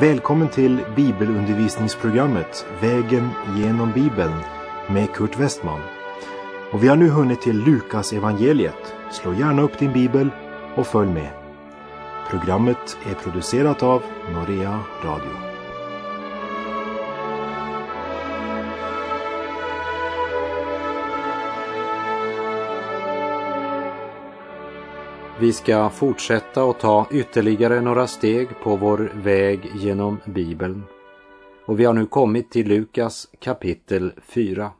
Välkommen till bibelundervisningsprogrammet Vägen genom Bibeln med Kurt Westman. Och vi har nu hunnit till Lukas evangeliet. Slå gärna upp din bibel och följ med. Programmet är producerat av Norea Radio. Vi ska fortsätta och ta ytterligare några steg på vår väg genom Bibeln. Och vi har nu kommit till Lukas kapitel 4.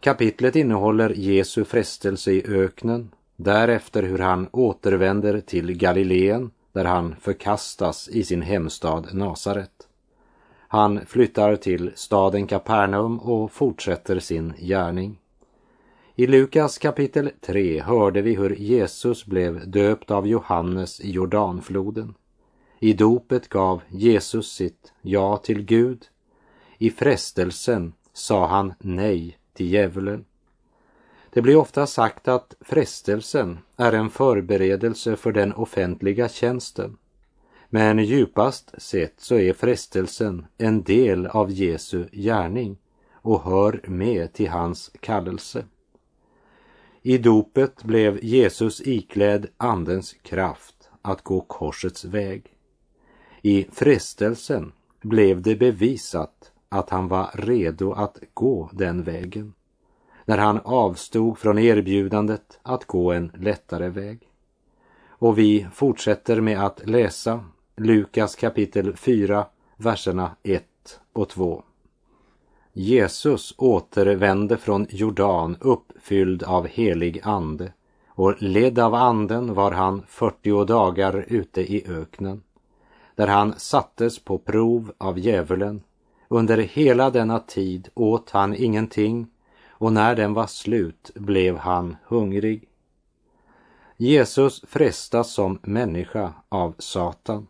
Kapitlet innehåller Jesu frestelse i öknen, därefter hur han återvänder till Galileen där han förkastas i sin hemstad Nasaret. Han flyttar till staden Kapernaum och fortsätter sin gärning. I Lukas kapitel 3 hörde vi hur Jesus blev döpt av Johannes i Jordanfloden. I dopet gav Jesus sitt ja till Gud. I frestelsen sa han nej till djävulen. Det blir ofta sagt att frestelsen är en förberedelse för den offentliga tjänsten. Men djupast sett så är frestelsen en del av Jesu gärning och hör med till hans kallelse. I dopet blev Jesus iklädd Andens kraft att gå korsets väg. I frestelsen blev det bevisat att han var redo att gå den vägen när han avstod från erbjudandet att gå en lättare väg. Och vi fortsätter med att läsa Lukas kapitel 4, verserna 1 och 2. Jesus återvände från Jordan uppfylld av helig ande och ledd av anden var han 40 dagar ute i öknen där han sattes på prov av djävulen. Under hela denna tid åt han ingenting och när den var slut blev han hungrig. Jesus frestas som människa av Satan.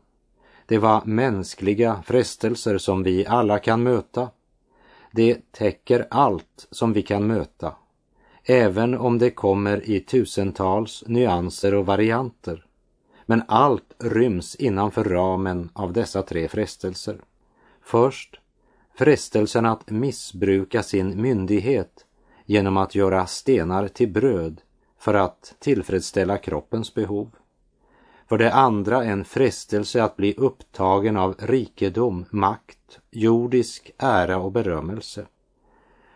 Det var mänskliga frestelser som vi alla kan möta det täcker allt som vi kan möta, även om det kommer i tusentals nyanser och varianter. Men allt ryms innanför ramen av dessa tre frestelser. Först frestelsen att missbruka sin myndighet genom att göra stenar till bröd för att tillfredsställa kroppens behov. För det andra en frestelse att bli upptagen av rikedom, makt, jordisk ära och berömmelse.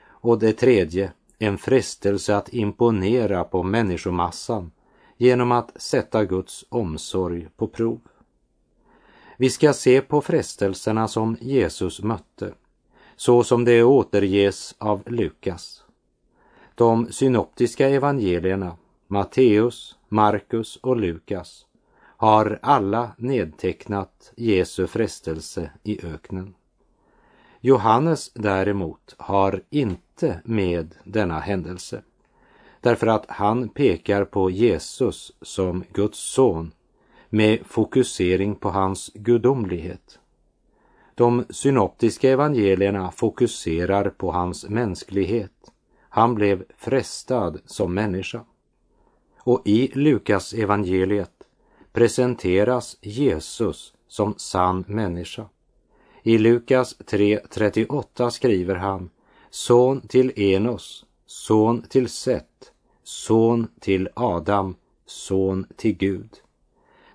Och det tredje en frestelse att imponera på människomassan genom att sätta Guds omsorg på prov. Vi ska se på frestelserna som Jesus mötte, så som det återges av Lukas. De synoptiska evangelierna, Matteus, Markus och Lukas, har alla nedtecknat Jesu frestelse i öknen. Johannes däremot har inte med denna händelse därför att han pekar på Jesus som Guds son med fokusering på hans gudomlighet. De synoptiska evangelierna fokuserar på hans mänsklighet. Han blev frestad som människa. Och i Lukas evangeliet presenteras Jesus som sann människa. I Lukas 3.38 skriver han son till Enos, son till Set, son till Adam, son till Gud.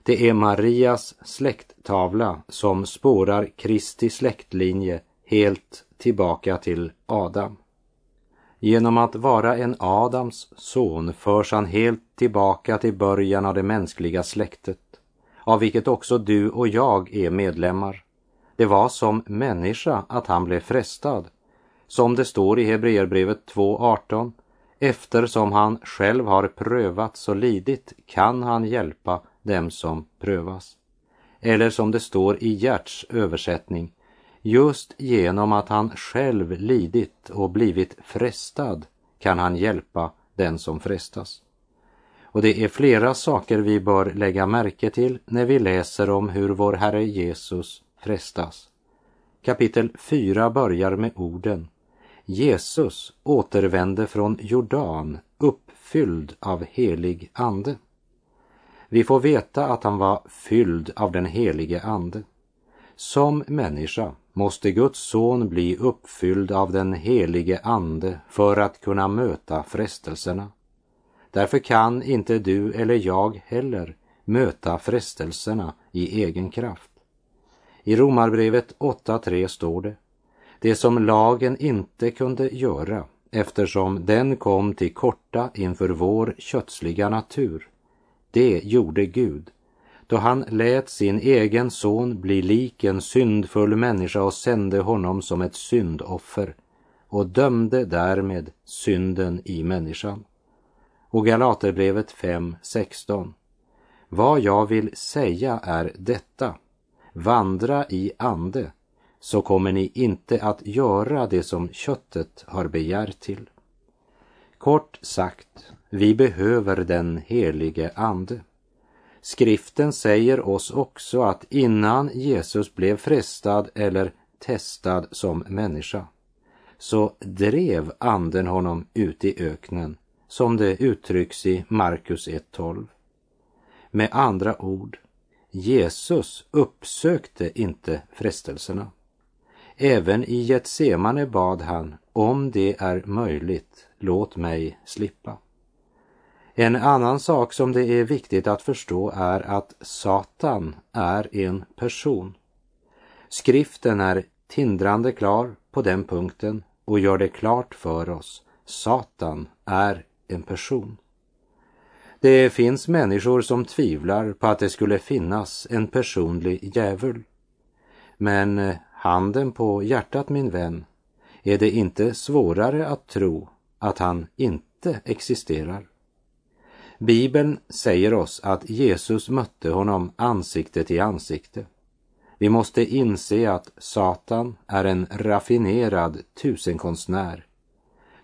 Det är Marias släkttavla som spårar Kristi släktlinje helt tillbaka till Adam. Genom att vara en Adams son förs han helt tillbaka till början av det mänskliga släktet, av vilket också du och jag är medlemmar. Det var som människa att han blev frestad, som det står i Hebreerbrevet 2.18. Eftersom han själv har prövats och lidit kan han hjälpa dem som prövas. Eller som det står i Gerts översättning, Just genom att han själv lidit och blivit frestad kan han hjälpa den som frestas. Och det är flera saker vi bör lägga märke till när vi läser om hur vår Herre Jesus frestas. Kapitel 4 börjar med orden Jesus återvände från Jordan uppfylld av helig ande. Vi får veta att han var fylld av den helige ande. Som människa måste Guds son bli uppfylld av den helige Ande för att kunna möta frestelserna. Därför kan inte du eller jag heller möta frestelserna i egen kraft. I Romarbrevet 8.3 står det, det som lagen inte kunde göra eftersom den kom till korta inför vår kötsliga natur, det gjorde Gud då han lät sin egen son bli lik en syndfull människa och sände honom som ett syndoffer och dömde därmed synden i människan. Och Galaterbrevet 5.16. Vad jag vill säga är detta. Vandra i ande så kommer ni inte att göra det som köttet har begär till. Kort sagt, vi behöver den helige ande. Skriften säger oss också att innan Jesus blev frestad eller testad som människa så drev anden honom ut i öknen som det uttrycks i Markus 1.12. Med andra ord, Jesus uppsökte inte frestelserna. Även i Getsemane bad han, om det är möjligt, låt mig slippa. En annan sak som det är viktigt att förstå är att Satan är en person. Skriften är tindrande klar på den punkten och gör det klart för oss. Satan är en person. Det finns människor som tvivlar på att det skulle finnas en personlig djävul. Men eh, handen på hjärtat min vän, är det inte svårare att tro att han inte existerar. Bibeln säger oss att Jesus mötte honom ansikte till ansikte. Vi måste inse att Satan är en raffinerad tusenkonstnär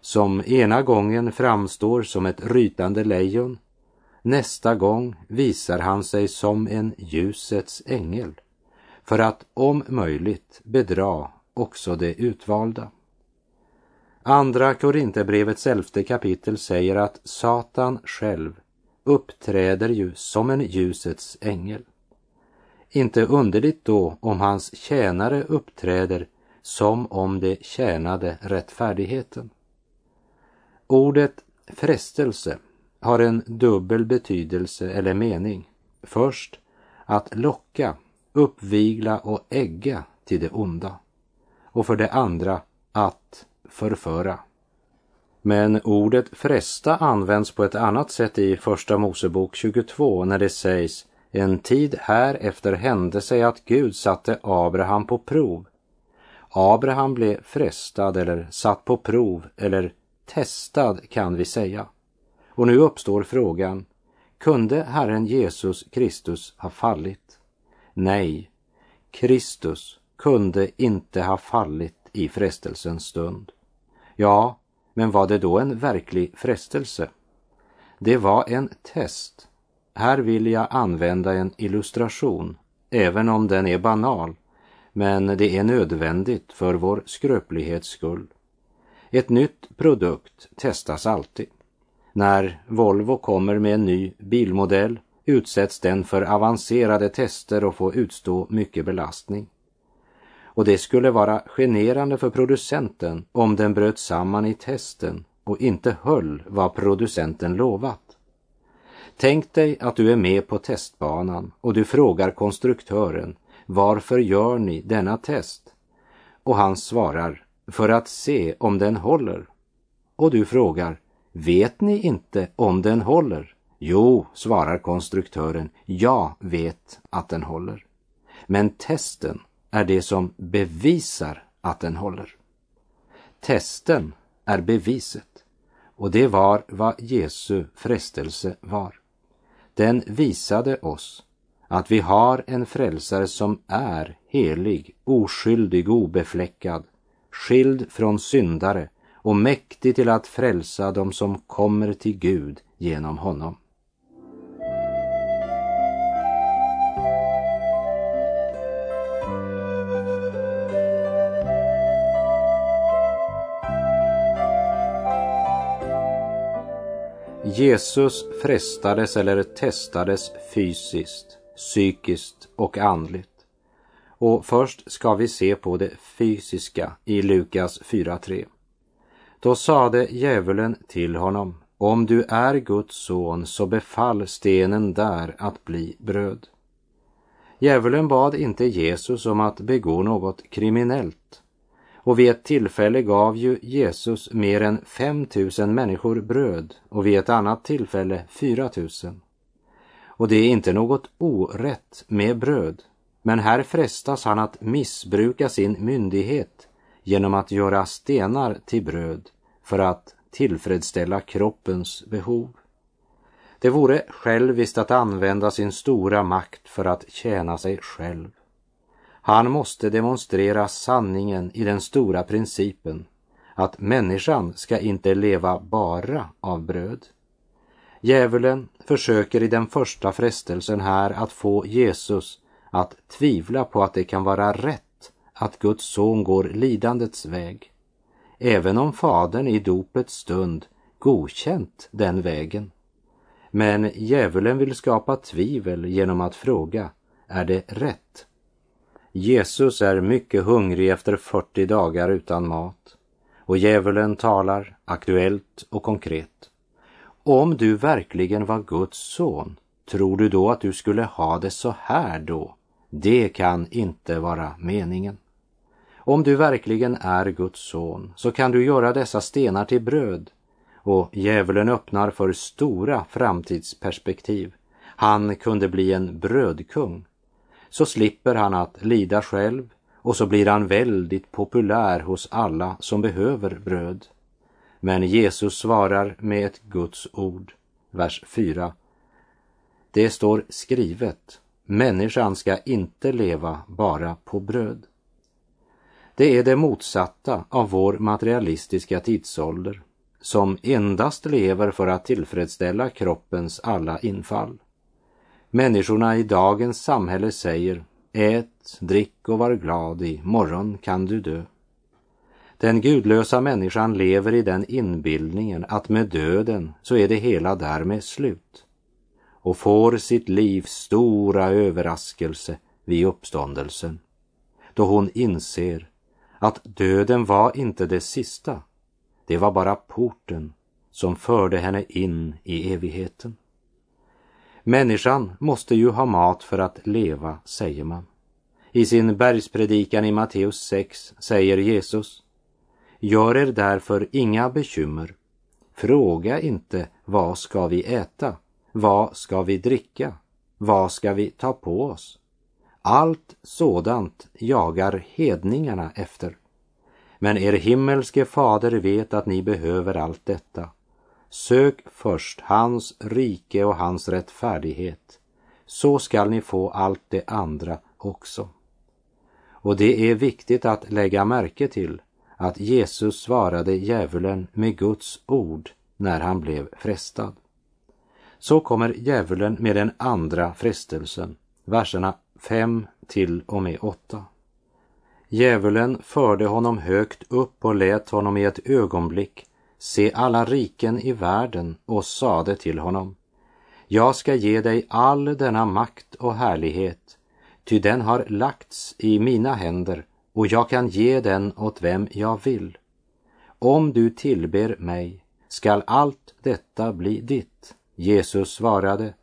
som ena gången framstår som ett rytande lejon, nästa gång visar han sig som en ljusets ängel för att om möjligt bedra också det utvalda. Andra Korinthierbrevets elfte kapitel säger att Satan själv uppträder ju som en ljusets ängel. Inte underligt då om hans tjänare uppträder som om de tjänade rättfärdigheten. Ordet frestelse har en dubbel betydelse eller mening. Först att locka, uppvigla och ägga till det onda. Och för det andra att förföra. Men ordet fresta används på ett annat sätt i Första Mosebok 22 när det sägs en tid här efter hände sig att Gud satte Abraham på prov. Abraham blev frestad eller satt på prov eller testad kan vi säga. Och nu uppstår frågan, kunde Herren Jesus Kristus ha fallit? Nej, Kristus kunde inte ha fallit i frestelsens stund. Ja, men var det då en verklig frestelse? Det var en test. Här vill jag använda en illustration, även om den är banal, men det är nödvändigt för vår skröplighets skull. Ett nytt produkt testas alltid. När Volvo kommer med en ny bilmodell utsätts den för avancerade tester och får utstå mycket belastning. Och det skulle vara generande för producenten om den bröt samman i testen och inte höll vad producenten lovat. Tänk dig att du är med på testbanan och du frågar konstruktören varför gör ni denna test? Och han svarar för att se om den håller. Och du frågar, vet ni inte om den håller? Jo, svarar konstruktören, jag vet att den håller. Men testen är det som bevisar att den håller. Testen är beviset och det var vad Jesu frestelse var. Den visade oss att vi har en frälsare som är helig, oskyldig, obefläckad, skild från syndare och mäktig till att frälsa dem som kommer till Gud genom honom. Jesus frestades eller testades fysiskt, psykiskt och andligt. Och först ska vi se på det fysiska i Lukas 4.3. Då sade djävulen till honom, om du är Guds son så befall stenen där att bli bröd. Djävulen bad inte Jesus om att begå något kriminellt. Och vid ett tillfälle gav ju Jesus mer än 5000 människor bröd och vid ett annat tillfälle 4000. Och det är inte något orätt med bröd, men här frestas han att missbruka sin myndighet genom att göra stenar till bröd för att tillfredsställa kroppens behov. Det vore själviskt att använda sin stora makt för att tjäna sig själv. Han måste demonstrera sanningen i den stora principen att människan ska inte leva bara av bröd. Djävulen försöker i den första frestelsen här att få Jesus att tvivla på att det kan vara rätt att Guds son går lidandets väg, även om Fadern i dopets stund godkänt den vägen. Men djävulen vill skapa tvivel genom att fråga, är det rätt? Jesus är mycket hungrig efter 40 dagar utan mat och djävulen talar aktuellt och konkret. Om du verkligen var Guds son, tror du då att du skulle ha det så här då? Det kan inte vara meningen. Om du verkligen är Guds son så kan du göra dessa stenar till bröd och djävulen öppnar för stora framtidsperspektiv. Han kunde bli en brödkung. Så slipper han att lida själv och så blir han väldigt populär hos alla som behöver bröd. Men Jesus svarar med ett Guds ord, vers 4. Det står skrivet, människan ska inte leva bara på bröd. Det är det motsatta av vår materialistiska tidsålder som endast lever för att tillfredsställa kroppens alla infall. Människorna i dagens samhälle säger ät, drick och var glad, i morgon kan du dö. Den gudlösa människan lever i den inbildningen att med döden så är det hela därmed slut och får sitt livs stora överraskelse vid uppståndelsen då hon inser att döden var inte det sista det var bara porten som förde henne in i evigheten. Människan måste ju ha mat för att leva, säger man. I sin bergspredikan i Matteus 6 säger Jesus Gör er därför inga bekymmer. Fråga inte vad ska vi äta? Vad ska vi dricka? Vad ska vi ta på oss? Allt sådant jagar hedningarna efter. Men er himmelske fader vet att ni behöver allt detta. Sök först hans rike och hans rättfärdighet, så skall ni få allt det andra också. Och det är viktigt att lägga märke till att Jesus svarade djävulen med Guds ord när han blev frestad. Så kommer djävulen med den andra frestelsen, verserna 5 till och med 8. Djävulen förde honom högt upp och lät honom i ett ögonblick se alla riken i världen och sade till honom Jag ska ge dig all denna makt och härlighet, ty den har lagts i mina händer och jag kan ge den åt vem jag vill. Om du tillber mig skall allt detta bli ditt. Jesus svarade,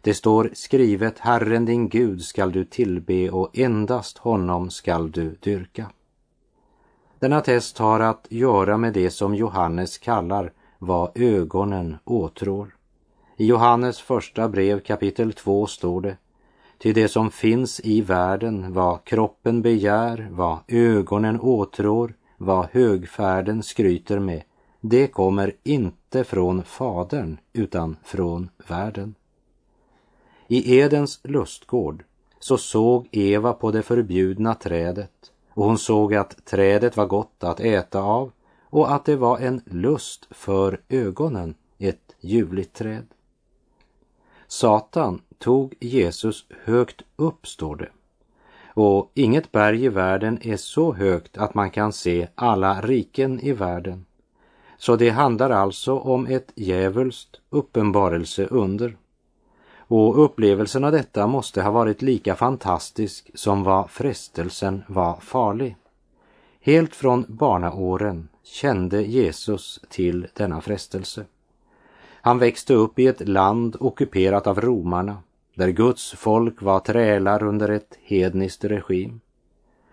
det står skrivet, Herren din Gud skall du tillbe och endast honom skall du dyrka. Denna test har att göra med det som Johannes kallar vad ögonen åtrår. I Johannes första brev kapitel 2 står det Ty det som finns i världen, vad kroppen begär, vad ögonen åtrår, vad högfärden skryter med, det kommer inte från Fadern utan från världen. I Edens lustgård så såg Eva på det förbjudna trädet och hon såg att trädet var gott att äta av och att det var en lust för ögonen, ett ljuvligt träd. Satan tog Jesus högt upp, står det. Och inget berg i världen är så högt att man kan se alla riken i världen. Så det handlar alltså om ett djävulskt uppenbarelseunder. Och upplevelsen av detta måste ha varit lika fantastisk som vad frestelsen var farlig. Helt från barnaåren kände Jesus till denna frestelse. Han växte upp i ett land ockuperat av romarna, där Guds folk var trälar under ett hedniskt regim.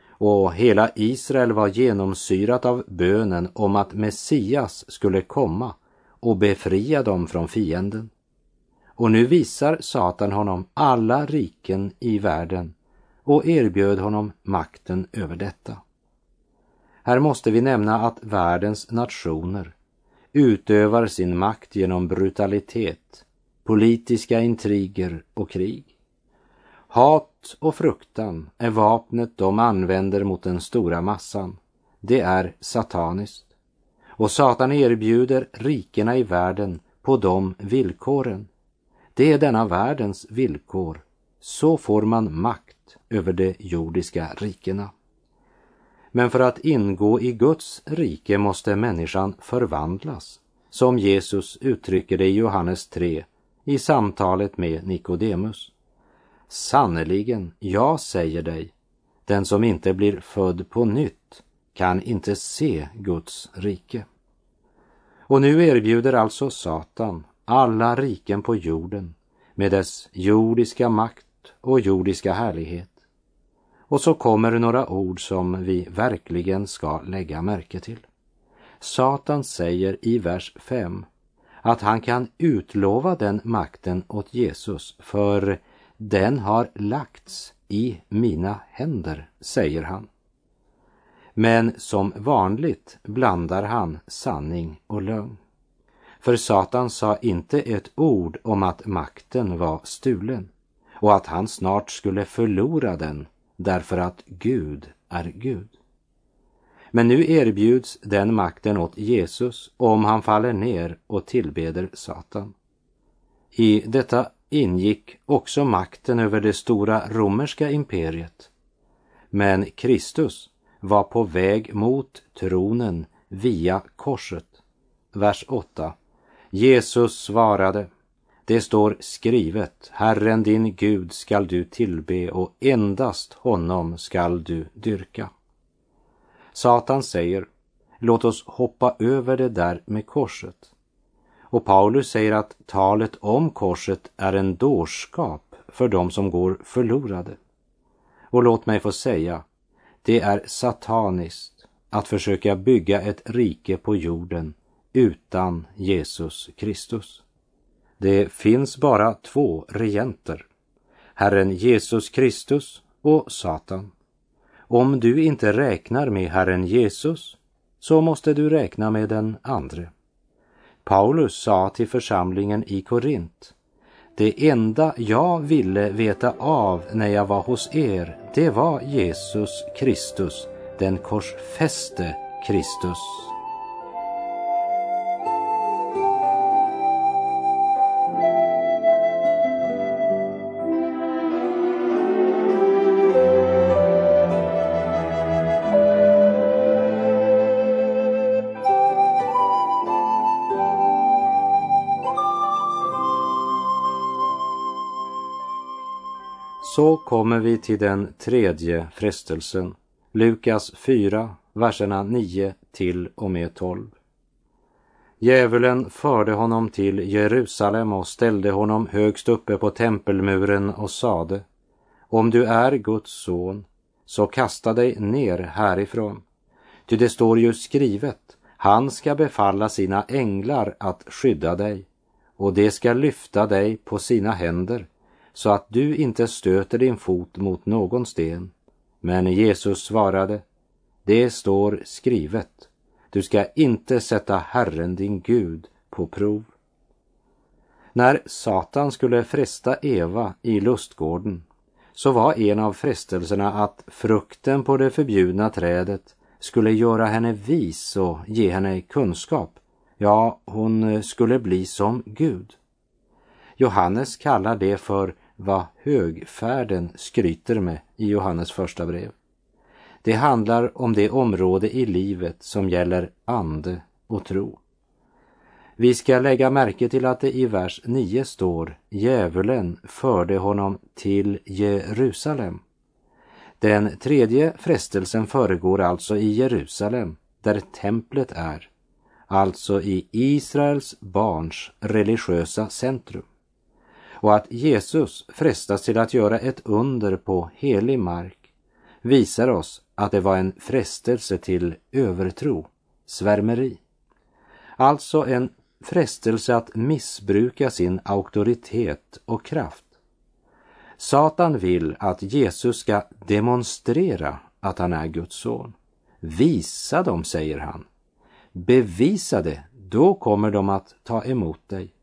Och hela Israel var genomsyrat av bönen om att Messias skulle komma och befria dem från fienden. Och nu visar Satan honom alla riken i världen och erbjöd honom makten över detta. Här måste vi nämna att världens nationer utövar sin makt genom brutalitet, politiska intriger och krig. Hat och fruktan är vapnet de använder mot den stora massan. Det är sataniskt. Och Satan erbjuder rikena i världen på de villkoren. Det är denna världens villkor. Så får man makt över de jordiska rikena. Men för att ingå i Guds rike måste människan förvandlas, som Jesus uttrycker det i Johannes 3 i samtalet med Nikodemus. Sannerligen, jag säger dig, den som inte blir född på nytt kan inte se Guds rike. Och nu erbjuder alltså Satan alla riken på jorden med dess jordiska makt och jordiska härlighet. Och så kommer några ord som vi verkligen ska lägga märke till. Satan säger i vers 5 att han kan utlova den makten åt Jesus för den har lagts i mina händer, säger han. Men som vanligt blandar han sanning och lögn. För Satan sa inte ett ord om att makten var stulen och att han snart skulle förlora den därför att Gud är Gud. Men nu erbjuds den makten åt Jesus om han faller ner och tillbeder Satan. I detta ingick också makten över det stora romerska imperiet. Men Kristus var på väg mot tronen via korset. Vers 8. Jesus svarade, det står skrivet, Herren din Gud skall du tillbe och endast honom skall du dyrka. Satan säger, låt oss hoppa över det där med korset. Och Paulus säger att talet om korset är en dårskap för dem som går förlorade. Och låt mig få säga, det är sataniskt att försöka bygga ett rike på jorden utan Jesus Kristus. Det finns bara två regenter, Herren Jesus Kristus och Satan. Om du inte räknar med Herren Jesus så måste du räkna med den andre. Paulus sa till församlingen i Korint det enda jag ville veta av när jag var hos er, det var Jesus Kristus, den korsfäste Kristus. Så kommer vi till den tredje frestelsen, Lukas 4, verserna 9 till och med 12. Djävulen förde honom till Jerusalem och ställde honom högst uppe på tempelmuren och sade, om du är Guds son, så kasta dig ner härifrån. Ty det står ju skrivet, han ska befalla sina änglar att skydda dig, och det ska lyfta dig på sina händer så att du inte stöter din fot mot någon sten. Men Jesus svarade, det står skrivet, du ska inte sätta Herren din Gud på prov. När Satan skulle fresta Eva i lustgården så var en av frestelserna att frukten på det förbjudna trädet skulle göra henne vis och ge henne kunskap. Ja, hon skulle bli som Gud. Johannes kallar det för vad högfärden skryter med i Johannes första brev. Det handlar om det område i livet som gäller ande och tro. Vi ska lägga märke till att det i vers 9 står djävulen förde honom till Jerusalem. Den tredje frestelsen föregår alltså i Jerusalem, där templet är, alltså i Israels barns religiösa centrum. Och att Jesus frestas till att göra ett under på helig mark visar oss att det var en frestelse till övertro, svärmeri. Alltså en frestelse att missbruka sin auktoritet och kraft. Satan vill att Jesus ska demonstrera att han är Guds son. Visa dem, säger han. Bevisa det, då kommer de att ta emot dig.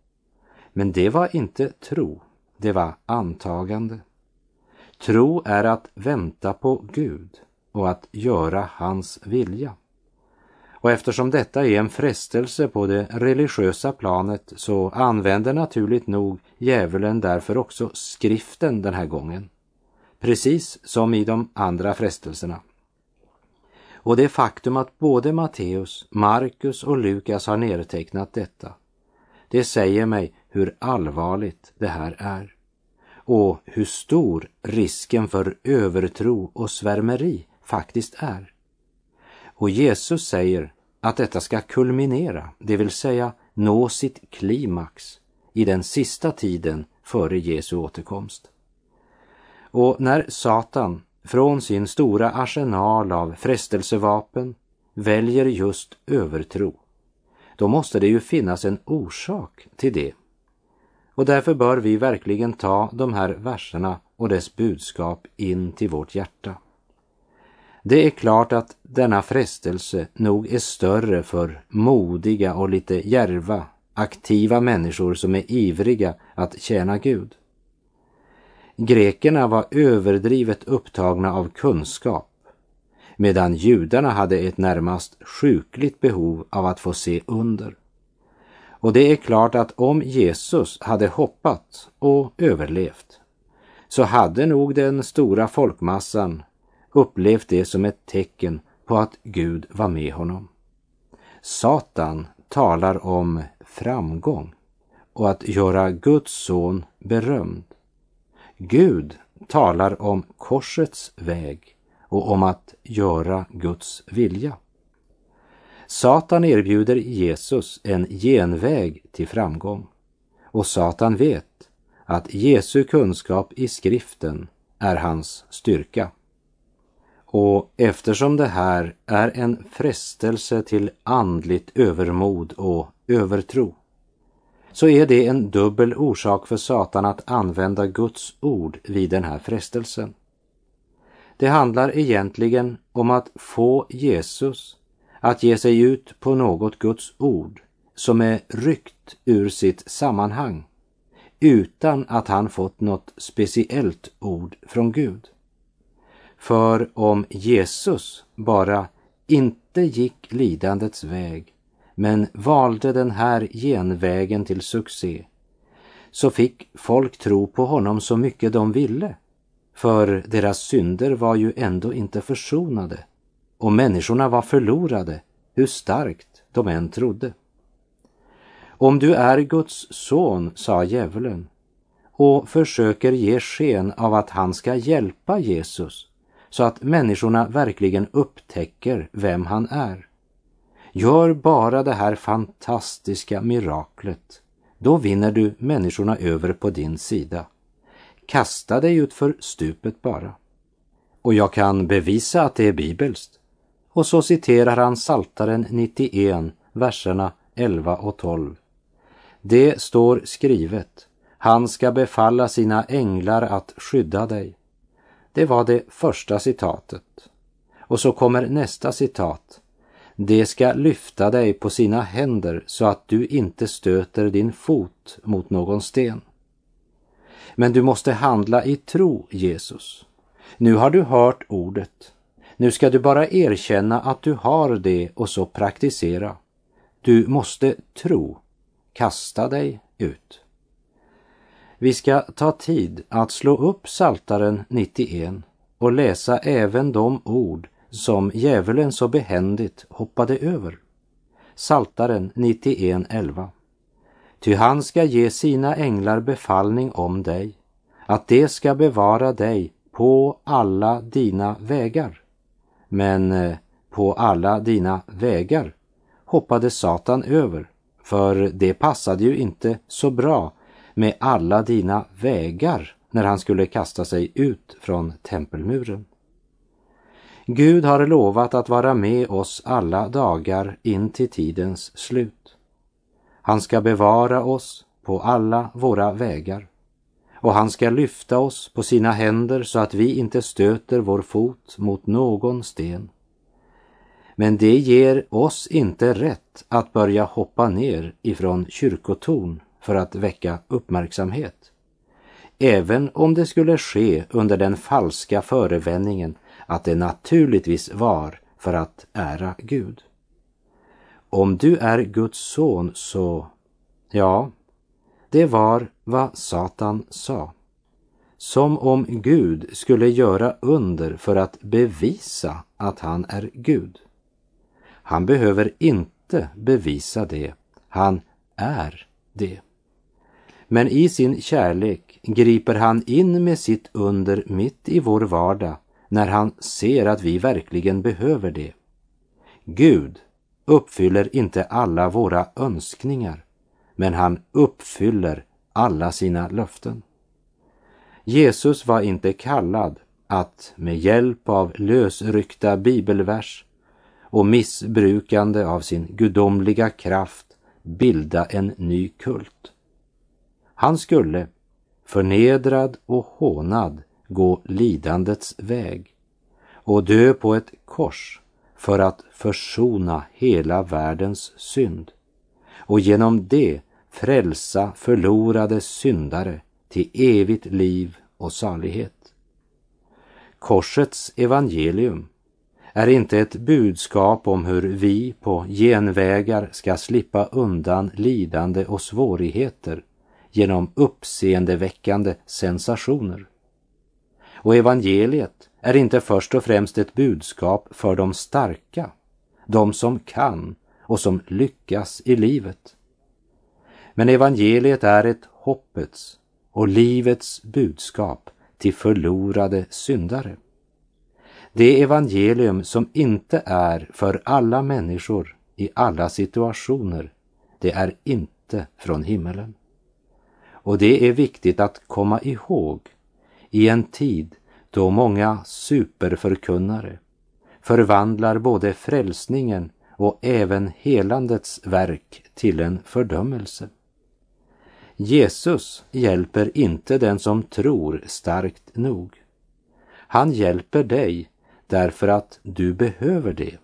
Men det var inte tro, det var antagande. Tro är att vänta på Gud och att göra hans vilja. Och eftersom detta är en frestelse på det religiösa planet så använder naturligt nog djävulen därför också skriften den här gången. Precis som i de andra frestelserna. Och det faktum att både Matteus, Markus och Lukas har nedtecknat detta, det säger mig hur allvarligt det här är och hur stor risken för övertro och svärmeri faktiskt är. Och Jesus säger att detta ska kulminera, det vill säga nå sitt klimax i den sista tiden före Jesu återkomst. Och när Satan från sin stora arsenal av frestelsevapen väljer just övertro, då måste det ju finnas en orsak till det. Och därför bör vi verkligen ta de här verserna och dess budskap in till vårt hjärta. Det är klart att denna frestelse nog är större för modiga och lite järva, aktiva människor som är ivriga att tjäna Gud. Grekerna var överdrivet upptagna av kunskap medan judarna hade ett närmast sjukligt behov av att få se under. Och det är klart att om Jesus hade hoppat och överlevt så hade nog den stora folkmassan upplevt det som ett tecken på att Gud var med honom. Satan talar om framgång och att göra Guds son berömd. Gud talar om korsets väg och om att göra Guds vilja. Satan erbjuder Jesus en genväg till framgång och Satan vet att Jesu kunskap i skriften är hans styrka. Och eftersom det här är en frestelse till andligt övermod och övertro så är det en dubbel orsak för Satan att använda Guds ord vid den här frestelsen. Det handlar egentligen om att få Jesus att ge sig ut på något Guds ord som är ryckt ur sitt sammanhang utan att han fått något speciellt ord från Gud. För om Jesus bara inte gick lidandets väg men valde den här genvägen till succé så fick folk tro på honom så mycket de ville. För deras synder var ju ändå inte försonade och människorna var förlorade hur starkt de än trodde. Om du är Guds son, sa djävulen, och försöker ge sken av att han ska hjälpa Jesus så att människorna verkligen upptäcker vem han är. Gör bara det här fantastiska miraklet. Då vinner du människorna över på din sida. Kasta dig ut för stupet bara. Och jag kan bevisa att det är bibelskt. Och så citerar han Saltaren 91, verserna 11 och 12. Det står skrivet, han ska befalla sina änglar att skydda dig. Det var det första citatet. Och så kommer nästa citat. De ska lyfta dig på sina händer så att du inte stöter din fot mot någon sten. Men du måste handla i tro, Jesus. Nu har du hört ordet. Nu ska du bara erkänna att du har det och så praktisera. Du måste tro. Kasta dig ut. Vi ska ta tid att slå upp Saltaren 91 och läsa även de ord som djävulen så behändigt hoppade över. Saltaren 91.11. Ty han ska ge sina änglar befallning om dig, att de ska bevara dig på alla dina vägar. Men eh, på alla dina vägar hoppade Satan över, för det passade ju inte så bra med alla dina vägar när han skulle kasta sig ut från tempelmuren. Gud har lovat att vara med oss alla dagar in till tidens slut. Han ska bevara oss på alla våra vägar och han ska lyfta oss på sina händer så att vi inte stöter vår fot mot någon sten. Men det ger oss inte rätt att börja hoppa ner ifrån kyrkotorn för att väcka uppmärksamhet. Även om det skulle ske under den falska förevändningen att det naturligtvis var för att ära Gud. Om du är Guds son så, ja, det var vad Satan sa. Som om Gud skulle göra under för att bevisa att han är Gud. Han behöver inte bevisa det, han är det. Men i sin kärlek griper han in med sitt under mitt i vår vardag när han ser att vi verkligen behöver det. Gud uppfyller inte alla våra önskningar, men han uppfyller alla sina löften. Jesus var inte kallad att med hjälp av lösryckta bibelvers och missbrukande av sin gudomliga kraft bilda en ny kult. Han skulle, förnedrad och hånad, gå lidandets väg och dö på ett kors för att försona hela världens synd och genom det frälsa förlorade syndare till evigt liv och salighet. Korsets evangelium är inte ett budskap om hur vi på genvägar ska slippa undan lidande och svårigheter genom uppseendeväckande sensationer. Och evangeliet är inte först och främst ett budskap för de starka, de som kan och som lyckas i livet. Men evangeliet är ett hoppets och livets budskap till förlorade syndare. Det evangelium som inte är för alla människor i alla situationer, det är inte från himmelen. Och det är viktigt att komma ihåg i en tid då många superförkunnare förvandlar både frälsningen och även helandets verk till en fördömelse. Jesus hjälper inte den som tror starkt nog. Han hjälper dig därför att du behöver det.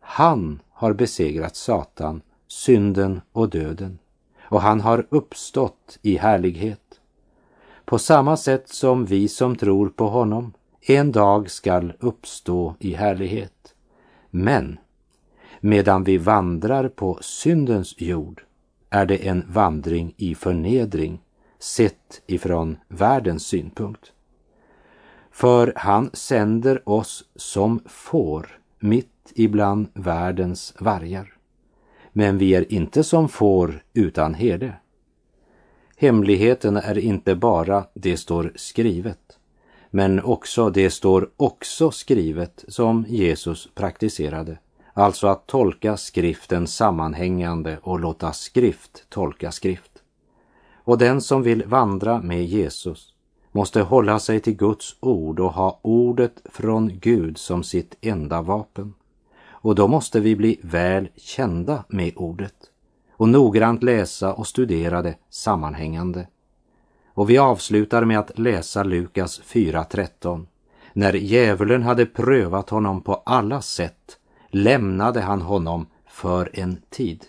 Han har besegrat Satan, synden och döden och han har uppstått i härlighet. På samma sätt som vi som tror på honom en dag skall uppstå i härlighet. Men medan vi vandrar på syndens jord är det en vandring i förnedring sett ifrån världens synpunkt. För han sänder oss som får mitt ibland världens vargar. Men vi är inte som får utan herde. Hemligheten är inte bara det står skrivet, men också det står också skrivet som Jesus praktiserade. Alltså att tolka skriften sammanhängande och låta skrift tolka skrift. Och den som vill vandra med Jesus måste hålla sig till Guds ord och ha ordet från Gud som sitt enda vapen. Och då måste vi bli väl kända med ordet och noggrant läsa och studera det sammanhängande. Och vi avslutar med att läsa Lukas 4.13. När djävulen hade prövat honom på alla sätt lämnade han honom för en tid.